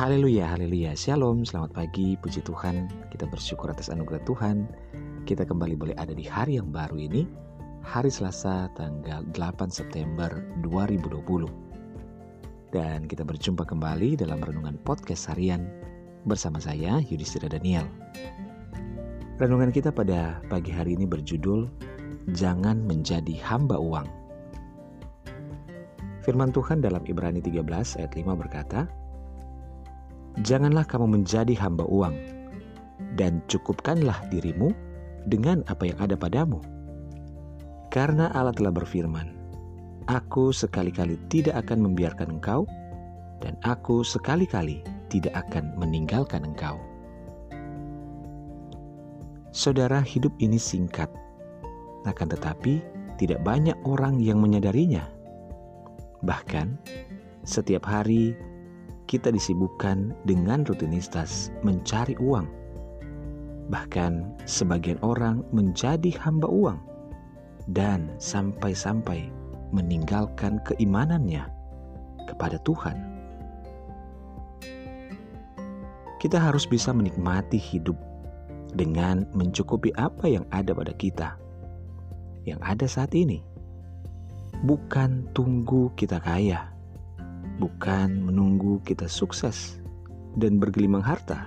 Haleluya, haleluya. Shalom, selamat pagi, puji Tuhan. Kita bersyukur atas anugerah Tuhan. Kita kembali boleh ada di hari yang baru ini, hari Selasa tanggal 8 September 2020. Dan kita berjumpa kembali dalam renungan podcast harian bersama saya Yudhistira Daniel. Renungan kita pada pagi hari ini berjudul Jangan menjadi hamba uang. Firman Tuhan dalam Ibrani 13 ayat 5 berkata, Janganlah kamu menjadi hamba uang, dan cukupkanlah dirimu dengan apa yang ada padamu. Karena Allah telah berfirman, Aku sekali-kali tidak akan membiarkan engkau, dan aku sekali-kali tidak akan meninggalkan engkau. Saudara, hidup ini singkat, akan tetapi tidak banyak orang yang menyadarinya. Bahkan, setiap hari kita disibukkan dengan rutinitas mencari uang. Bahkan sebagian orang menjadi hamba uang dan sampai-sampai meninggalkan keimanannya kepada Tuhan. Kita harus bisa menikmati hidup dengan mencukupi apa yang ada pada kita, yang ada saat ini. Bukan tunggu kita kaya, bukan menunggu kita sukses dan bergelimang harta,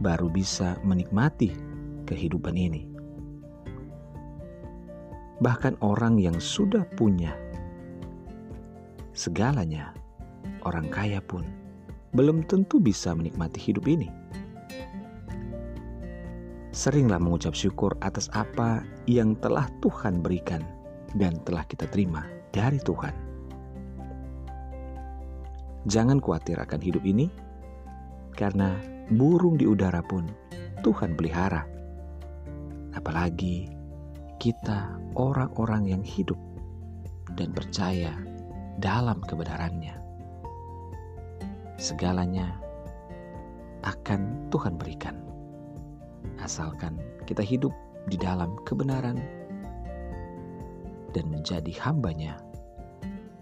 baru bisa menikmati kehidupan ini. Bahkan orang yang sudah punya segalanya, orang kaya pun belum tentu bisa menikmati hidup ini. Seringlah mengucap syukur atas apa yang telah Tuhan berikan dan telah kita terima dari Tuhan Jangan khawatir akan hidup ini, karena burung di udara pun Tuhan pelihara. Apalagi kita orang-orang yang hidup dan percaya dalam kebenarannya. Segalanya akan Tuhan berikan. Asalkan kita hidup di dalam kebenaran dan menjadi hambanya,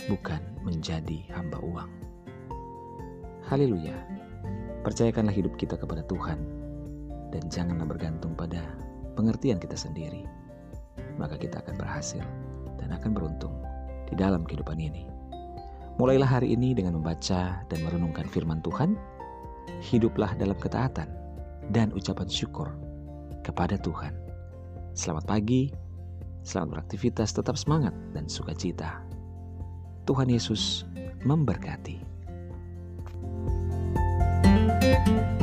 bukan menjadi hamba uang. Haleluya. Percayakanlah hidup kita kepada Tuhan dan janganlah bergantung pada pengertian kita sendiri. Maka kita akan berhasil dan akan beruntung di dalam kehidupan ini. Mulailah hari ini dengan membaca dan merenungkan firman Tuhan. Hiduplah dalam ketaatan dan ucapan syukur kepada Tuhan. Selamat pagi, selamat beraktivitas, tetap semangat dan sukacita. Tuhan Yesus memberkati. Música